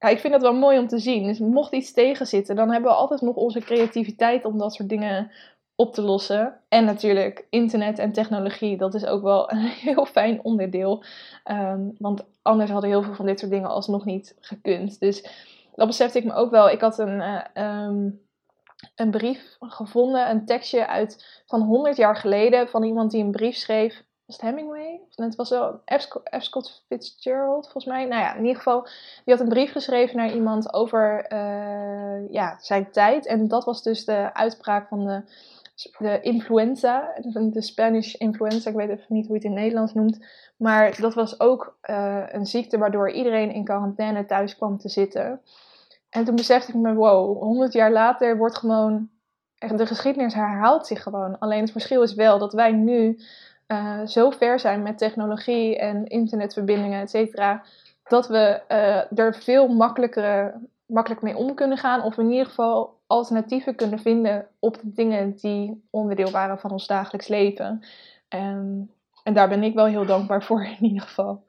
Ja, ik vind dat wel mooi om te zien. Dus mocht iets tegenzitten, dan hebben we altijd nog onze creativiteit om dat soort dingen op te lossen. En natuurlijk internet en technologie, dat is ook wel een heel fijn onderdeel. Ehm, want anders hadden heel veel van dit soort dingen alsnog niet gekund. Dus dat besefte ik me ook wel. Ik had een, uh, um, een brief gevonden, een tekstje uit van 100 jaar geleden van iemand die een brief schreef. Was het Hemingway? Het was wel F. Scott Fitzgerald, volgens mij. Nou ja, in ieder geval, die had een brief geschreven naar iemand over uh, ja, zijn tijd. En dat was dus de uitspraak van de de influenza, de Spanish influenza, ik weet even niet hoe je het in het Nederlands noemt. Maar dat was ook uh, een ziekte waardoor iedereen in quarantaine thuis kwam te zitten. En toen besefte ik me, wow, 100 jaar later wordt gewoon, de geschiedenis herhaalt zich gewoon. Alleen het verschil is wel dat wij nu uh, zo ver zijn met technologie en internetverbindingen, et cetera, dat we uh, er veel makkelijker, makkelijk mee om kunnen gaan. Of in ieder geval alternatieven kunnen vinden op de dingen die onderdeel waren van ons dagelijks leven. Um, en daar ben ik wel heel dankbaar voor in ieder geval.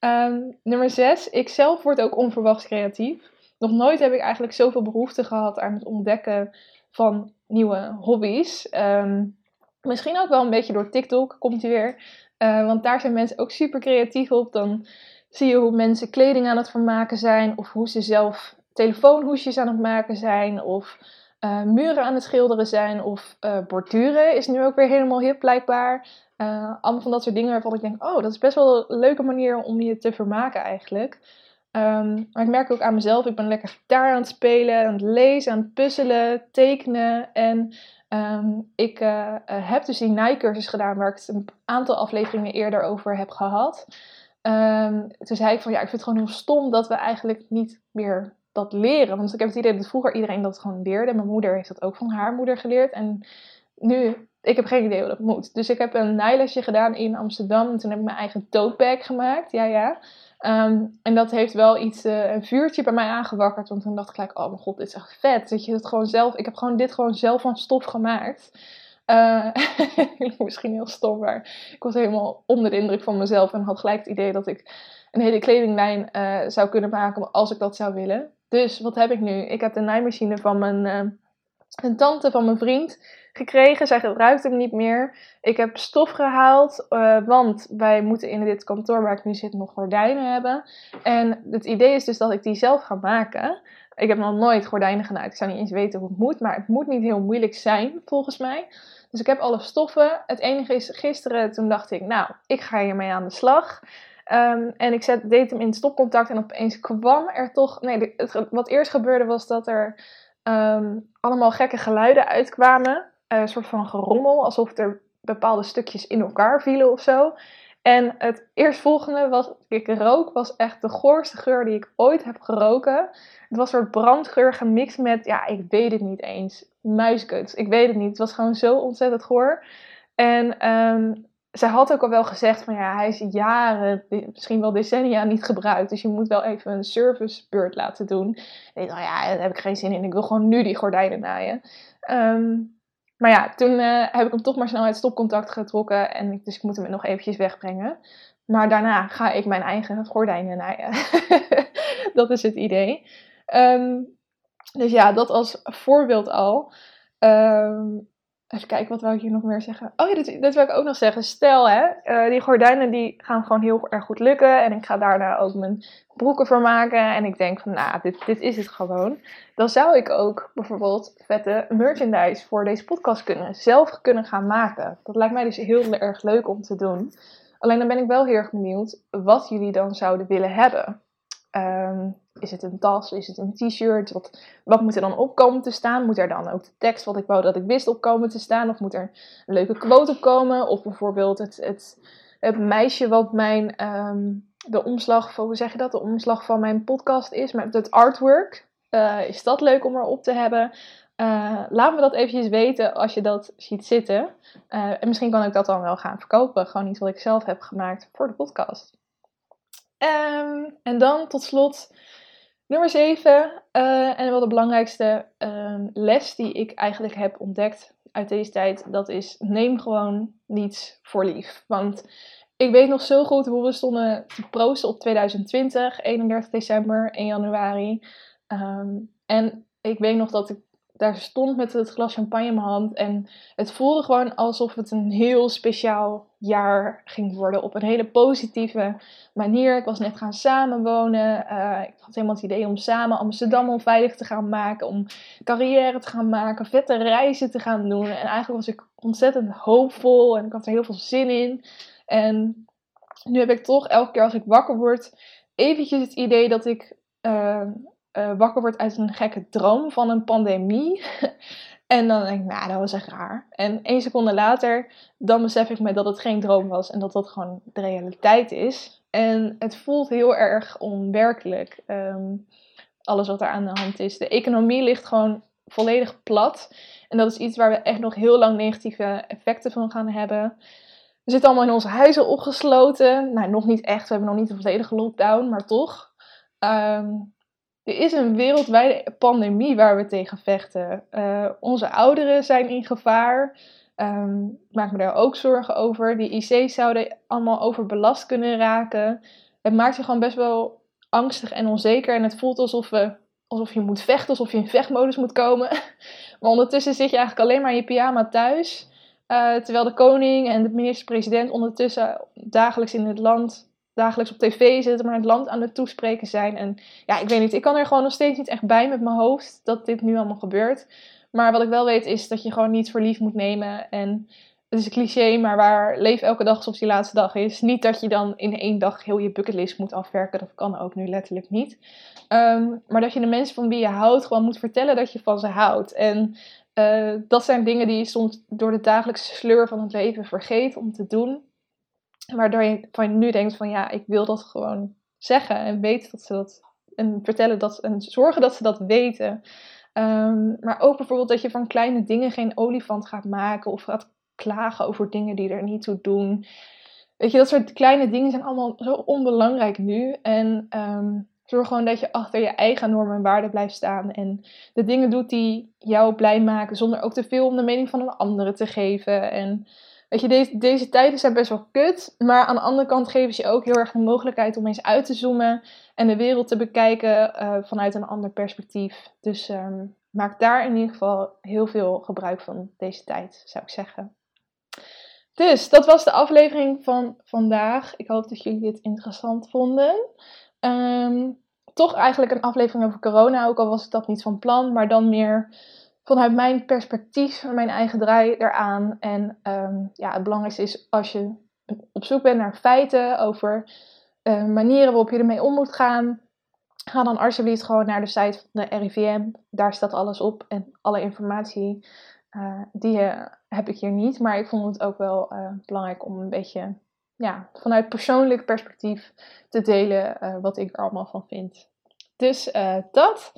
Um, nummer 6. Ik zelf word ook onverwachts creatief. Nog nooit heb ik eigenlijk zoveel behoefte gehad aan het ontdekken van nieuwe hobby's. Um, misschien ook wel een beetje door TikTok komt hij weer. Uh, want daar zijn mensen ook super creatief op. Dan zie je hoe mensen kleding aan het vermaken zijn. Of hoe ze zelf telefoonhoesjes aan het maken zijn. Of uh, muren aan het schilderen zijn. Of uh, borduren is nu ook weer helemaal hip blijkbaar. Uh, allemaal van dat soort dingen waarvan ik denk, oh, dat is best wel een leuke manier om je te vermaken eigenlijk. Um, maar ik merk ook aan mezelf, ik ben lekker gitaar aan het spelen, aan het lezen, aan het puzzelen, tekenen. En um, ik heb dus die naaicursus gedaan waar ik het een aantal afleveringen eerder over heb gehad. Um, toen zei ik van ja, ik vind het gewoon heel stom dat we eigenlijk niet meer dat leren. Want ik heb het idee dat vroeger iedereen dat gewoon leerde. Mijn moeder heeft dat ook van haar moeder geleerd. En nu, ik heb geen idee hoe dat moet. Dus ik heb een naailesje gedaan in Amsterdam. En toen heb ik mijn eigen tote bag gemaakt. Ja, ja. Um, en dat heeft wel iets, uh, een vuurtje bij mij aangewakkerd. Want toen dacht ik gelijk, oh mijn god, dit is echt vet. Dat je het gewoon zelf, ik heb gewoon dit gewoon zelf van stof gemaakt. Uh, misschien heel stom, maar ik was helemaal onder de indruk van mezelf. En had gelijk het idee dat ik een hele kledinglijn uh, zou kunnen maken als ik dat zou willen. Dus wat heb ik nu? Ik heb de naaimachine van mijn uh, een tante van mijn vriend gekregen. Zij gebruikt hem niet meer. Ik heb stof gehaald, uh, want wij moeten in dit kantoor waar ik nu zit nog gordijnen hebben. En het idee is dus dat ik die zelf ga maken. Ik heb nog nooit gordijnen genaaid. Ik zou niet eens weten hoe het moet, maar het moet niet heel moeilijk zijn volgens mij. Dus ik heb alle stoffen. Het enige is, gisteren toen dacht ik, nou, ik ga hiermee aan de slag. Um, en ik zet, deed hem in stopcontact en opeens kwam er toch... Nee, wat eerst gebeurde was dat er um, allemaal gekke geluiden uitkwamen. Uh, een soort van gerommel, alsof er bepaalde stukjes in elkaar vielen of zo. En het eerstvolgende was, ik rook, was echt de goorste geur die ik ooit heb geroken. Het was een soort brandgeur gemixt met, ja, ik weet het niet eens, muiskuts. Ik weet het niet. Het was gewoon zo ontzettend goor. En um, zij had ook al wel gezegd van ja, hij is jaren, misschien wel decennia niet gebruikt. Dus je moet wel even een servicebeurt laten doen. En ik dacht, ja, daar heb ik geen zin in. Ik wil gewoon nu die gordijnen naaien. Um, maar ja, toen uh, heb ik hem toch maar snel uit stopcontact getrokken. En ik, dus ik moet hem nog eventjes wegbrengen. Maar daarna ga ik mijn eigen gordijnen naaien. dat is het idee. Um, dus ja, dat als voorbeeld al. Um, Even kijken, wat wou ik hier nog meer zeggen? Oh ja, dit wil ik ook nog zeggen. Stel, hè, uh, die gordijnen die gaan gewoon heel erg goed lukken. En ik ga daarna ook mijn broeken voor maken. En ik denk van, nou, dit, dit is het gewoon. Dan zou ik ook bijvoorbeeld vette merchandise voor deze podcast kunnen. Zelf kunnen gaan maken. Dat lijkt mij dus heel erg leuk om te doen. Alleen dan ben ik wel heel erg benieuwd wat jullie dan zouden willen hebben. Um, is het een tas? Is het een t-shirt? Wat, wat moet er dan op komen te staan? Moet er dan ook de tekst wat ik wou dat ik wist op komen te staan? Of moet er een leuke quote op komen? Of bijvoorbeeld het, het, het meisje wat mijn, um, de omslag hoe zeg je dat? De omslag van mijn podcast is, met het artwork. Uh, is dat leuk om erop te hebben? Uh, laat me dat eventjes weten als je dat ziet zitten. Uh, en misschien kan ik dat dan wel gaan verkopen. Gewoon iets wat ik zelf heb gemaakt voor de podcast. Um, en dan tot slot nummer 7. Uh, en wel de belangrijkste um, les die ik eigenlijk heb ontdekt uit deze tijd. Dat is neem gewoon niets voor lief. Want ik weet nog zo goed hoe we stonden te proosten op 2020, 31 december, 1 januari. Ehm, en ik weet nog dat ik daar stond met het glas champagne in mijn hand. En het voelde gewoon alsof het een heel speciaal jaar ging worden. Op een hele positieve manier. Ik was net gaan samenwonen. Uh, ik had helemaal het idee om samen Amsterdam onveilig te gaan maken. Om carrière te gaan maken. Vette reizen te gaan doen. En eigenlijk was ik ontzettend hoopvol. En ik had er heel veel zin in. En nu heb ik toch elke keer als ik wakker word. Eventjes het idee dat ik... Uh, uh, wakker wordt uit een gekke droom van een pandemie. en dan denk ik, nou, dat was echt raar. En één seconde later, dan besef ik me dat het geen droom was en dat dat gewoon de realiteit is. En het voelt heel erg onwerkelijk, um, alles wat er aan de hand is. De economie ligt gewoon volledig plat. En dat is iets waar we echt nog heel lang negatieve effecten van gaan hebben. We zitten allemaal in onze huizen opgesloten. Nou, nog niet echt. We hebben nog niet een volledige lockdown, maar toch. Um, er is een wereldwijde pandemie waar we tegen vechten. Uh, onze ouderen zijn in gevaar. Um, ik maak me daar ook zorgen over. Die IC's zouden allemaal overbelast kunnen raken. Het maakt je gewoon best wel angstig en onzeker. En het voelt alsof, we, alsof je moet vechten, alsof je in vechtmodus moet komen. maar ondertussen zit je eigenlijk alleen maar in je pyjama thuis. Uh, terwijl de koning en de minister-president ondertussen dagelijks in het land dagelijks op tv zitten, maar het land aan het toespreken zijn. En ja, ik weet niet, ik kan er gewoon nog steeds niet echt bij met mijn hoofd dat dit nu allemaal gebeurt. Maar wat ik wel weet is dat je gewoon niet voor lief moet nemen. En het is een cliché, maar waar leef elke dag alsof die laatste dag is. Niet dat je dan in één dag heel je bucketlist moet afwerken. Dat kan ook nu letterlijk niet. Ehm, maar dat je de mensen van wie je houdt gewoon moet vertellen dat je van ze houdt. En uh, dat zijn dingen die je soms door de dagelijkse sleur van het leven vergeet om te doen. Waardoor je van nu denkt van ja, ik wil dat gewoon zeggen en weten dat ze dat en vertellen dat en zorgen dat ze dat weten. Um, maar ook bijvoorbeeld dat je van kleine dingen geen olifant gaat maken of gaat klagen over dingen die er niet toe doen. Weet je, dat soort kleine dingen zijn allemaal zo onbelangrijk nu. En um, zorg gewoon dat je achter je eigen normen en waarden blijft staan. En de dingen doet die jou blij maken, zonder ook te veel om de mening van een andere te geven. En Weet je, deze, deze tijden zijn best wel kut. Maar aan de andere kant geven ze je ook heel erg de mogelijkheid om eens uit te zoomen. En de wereld te bekijken uh, vanuit een ander perspectief. Dus um, maak daar in ieder geval heel veel gebruik van deze tijd, zou ik zeggen. Dus dat was de aflevering van vandaag. Ik hoop dat jullie het interessant vonden. Um, toch eigenlijk een aflevering over corona, ook al was ik dat niet van plan, maar dan meer vanuit mijn perspectief, mijn eigen draai eraan. En um, ja, het belangrijkste is als je op zoek bent naar feiten over uh, manieren waarop je ermee om moet gaan. Ga dan alsjeblieft gewoon naar de site van de RIVM. Daar staat alles op en alle informatie. Uh, die uh, heb ik hier niet, maar ik vond het ook wel belangrijk om een beetje ja, vanuit persoonlijk perspectief te delen wat ik er allemaal van vind. Dus dat.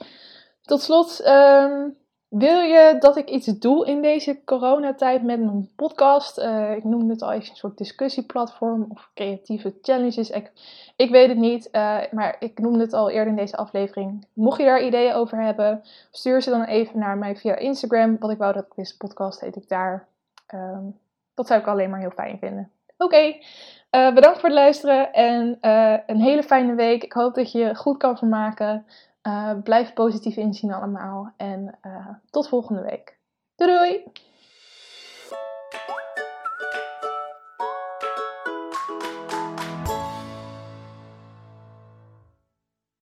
Tot slot. Um, wil je dat ik iets doe in deze coronatijd met mijn podcast? Uh, ik noemde het al even een soort discussieplatform of creatieve challenges. Ik, ik weet het niet, uh, maar ik noemde het al eerder in deze aflevering. Mocht je daar ideeën over hebben, stuur ze dan even naar mij via Instagram. Wat ik wou dat ik wist, podcast heet ik daar. Um, dat zou ik alleen maar heel fijn vinden. Oké, uh, bedankt voor het luisteren en een hele fijne week. Ik hoop dat je goed kan vermaken. Uh, blijf positief inzien allemaal. En uh, tot volgende week. Doei!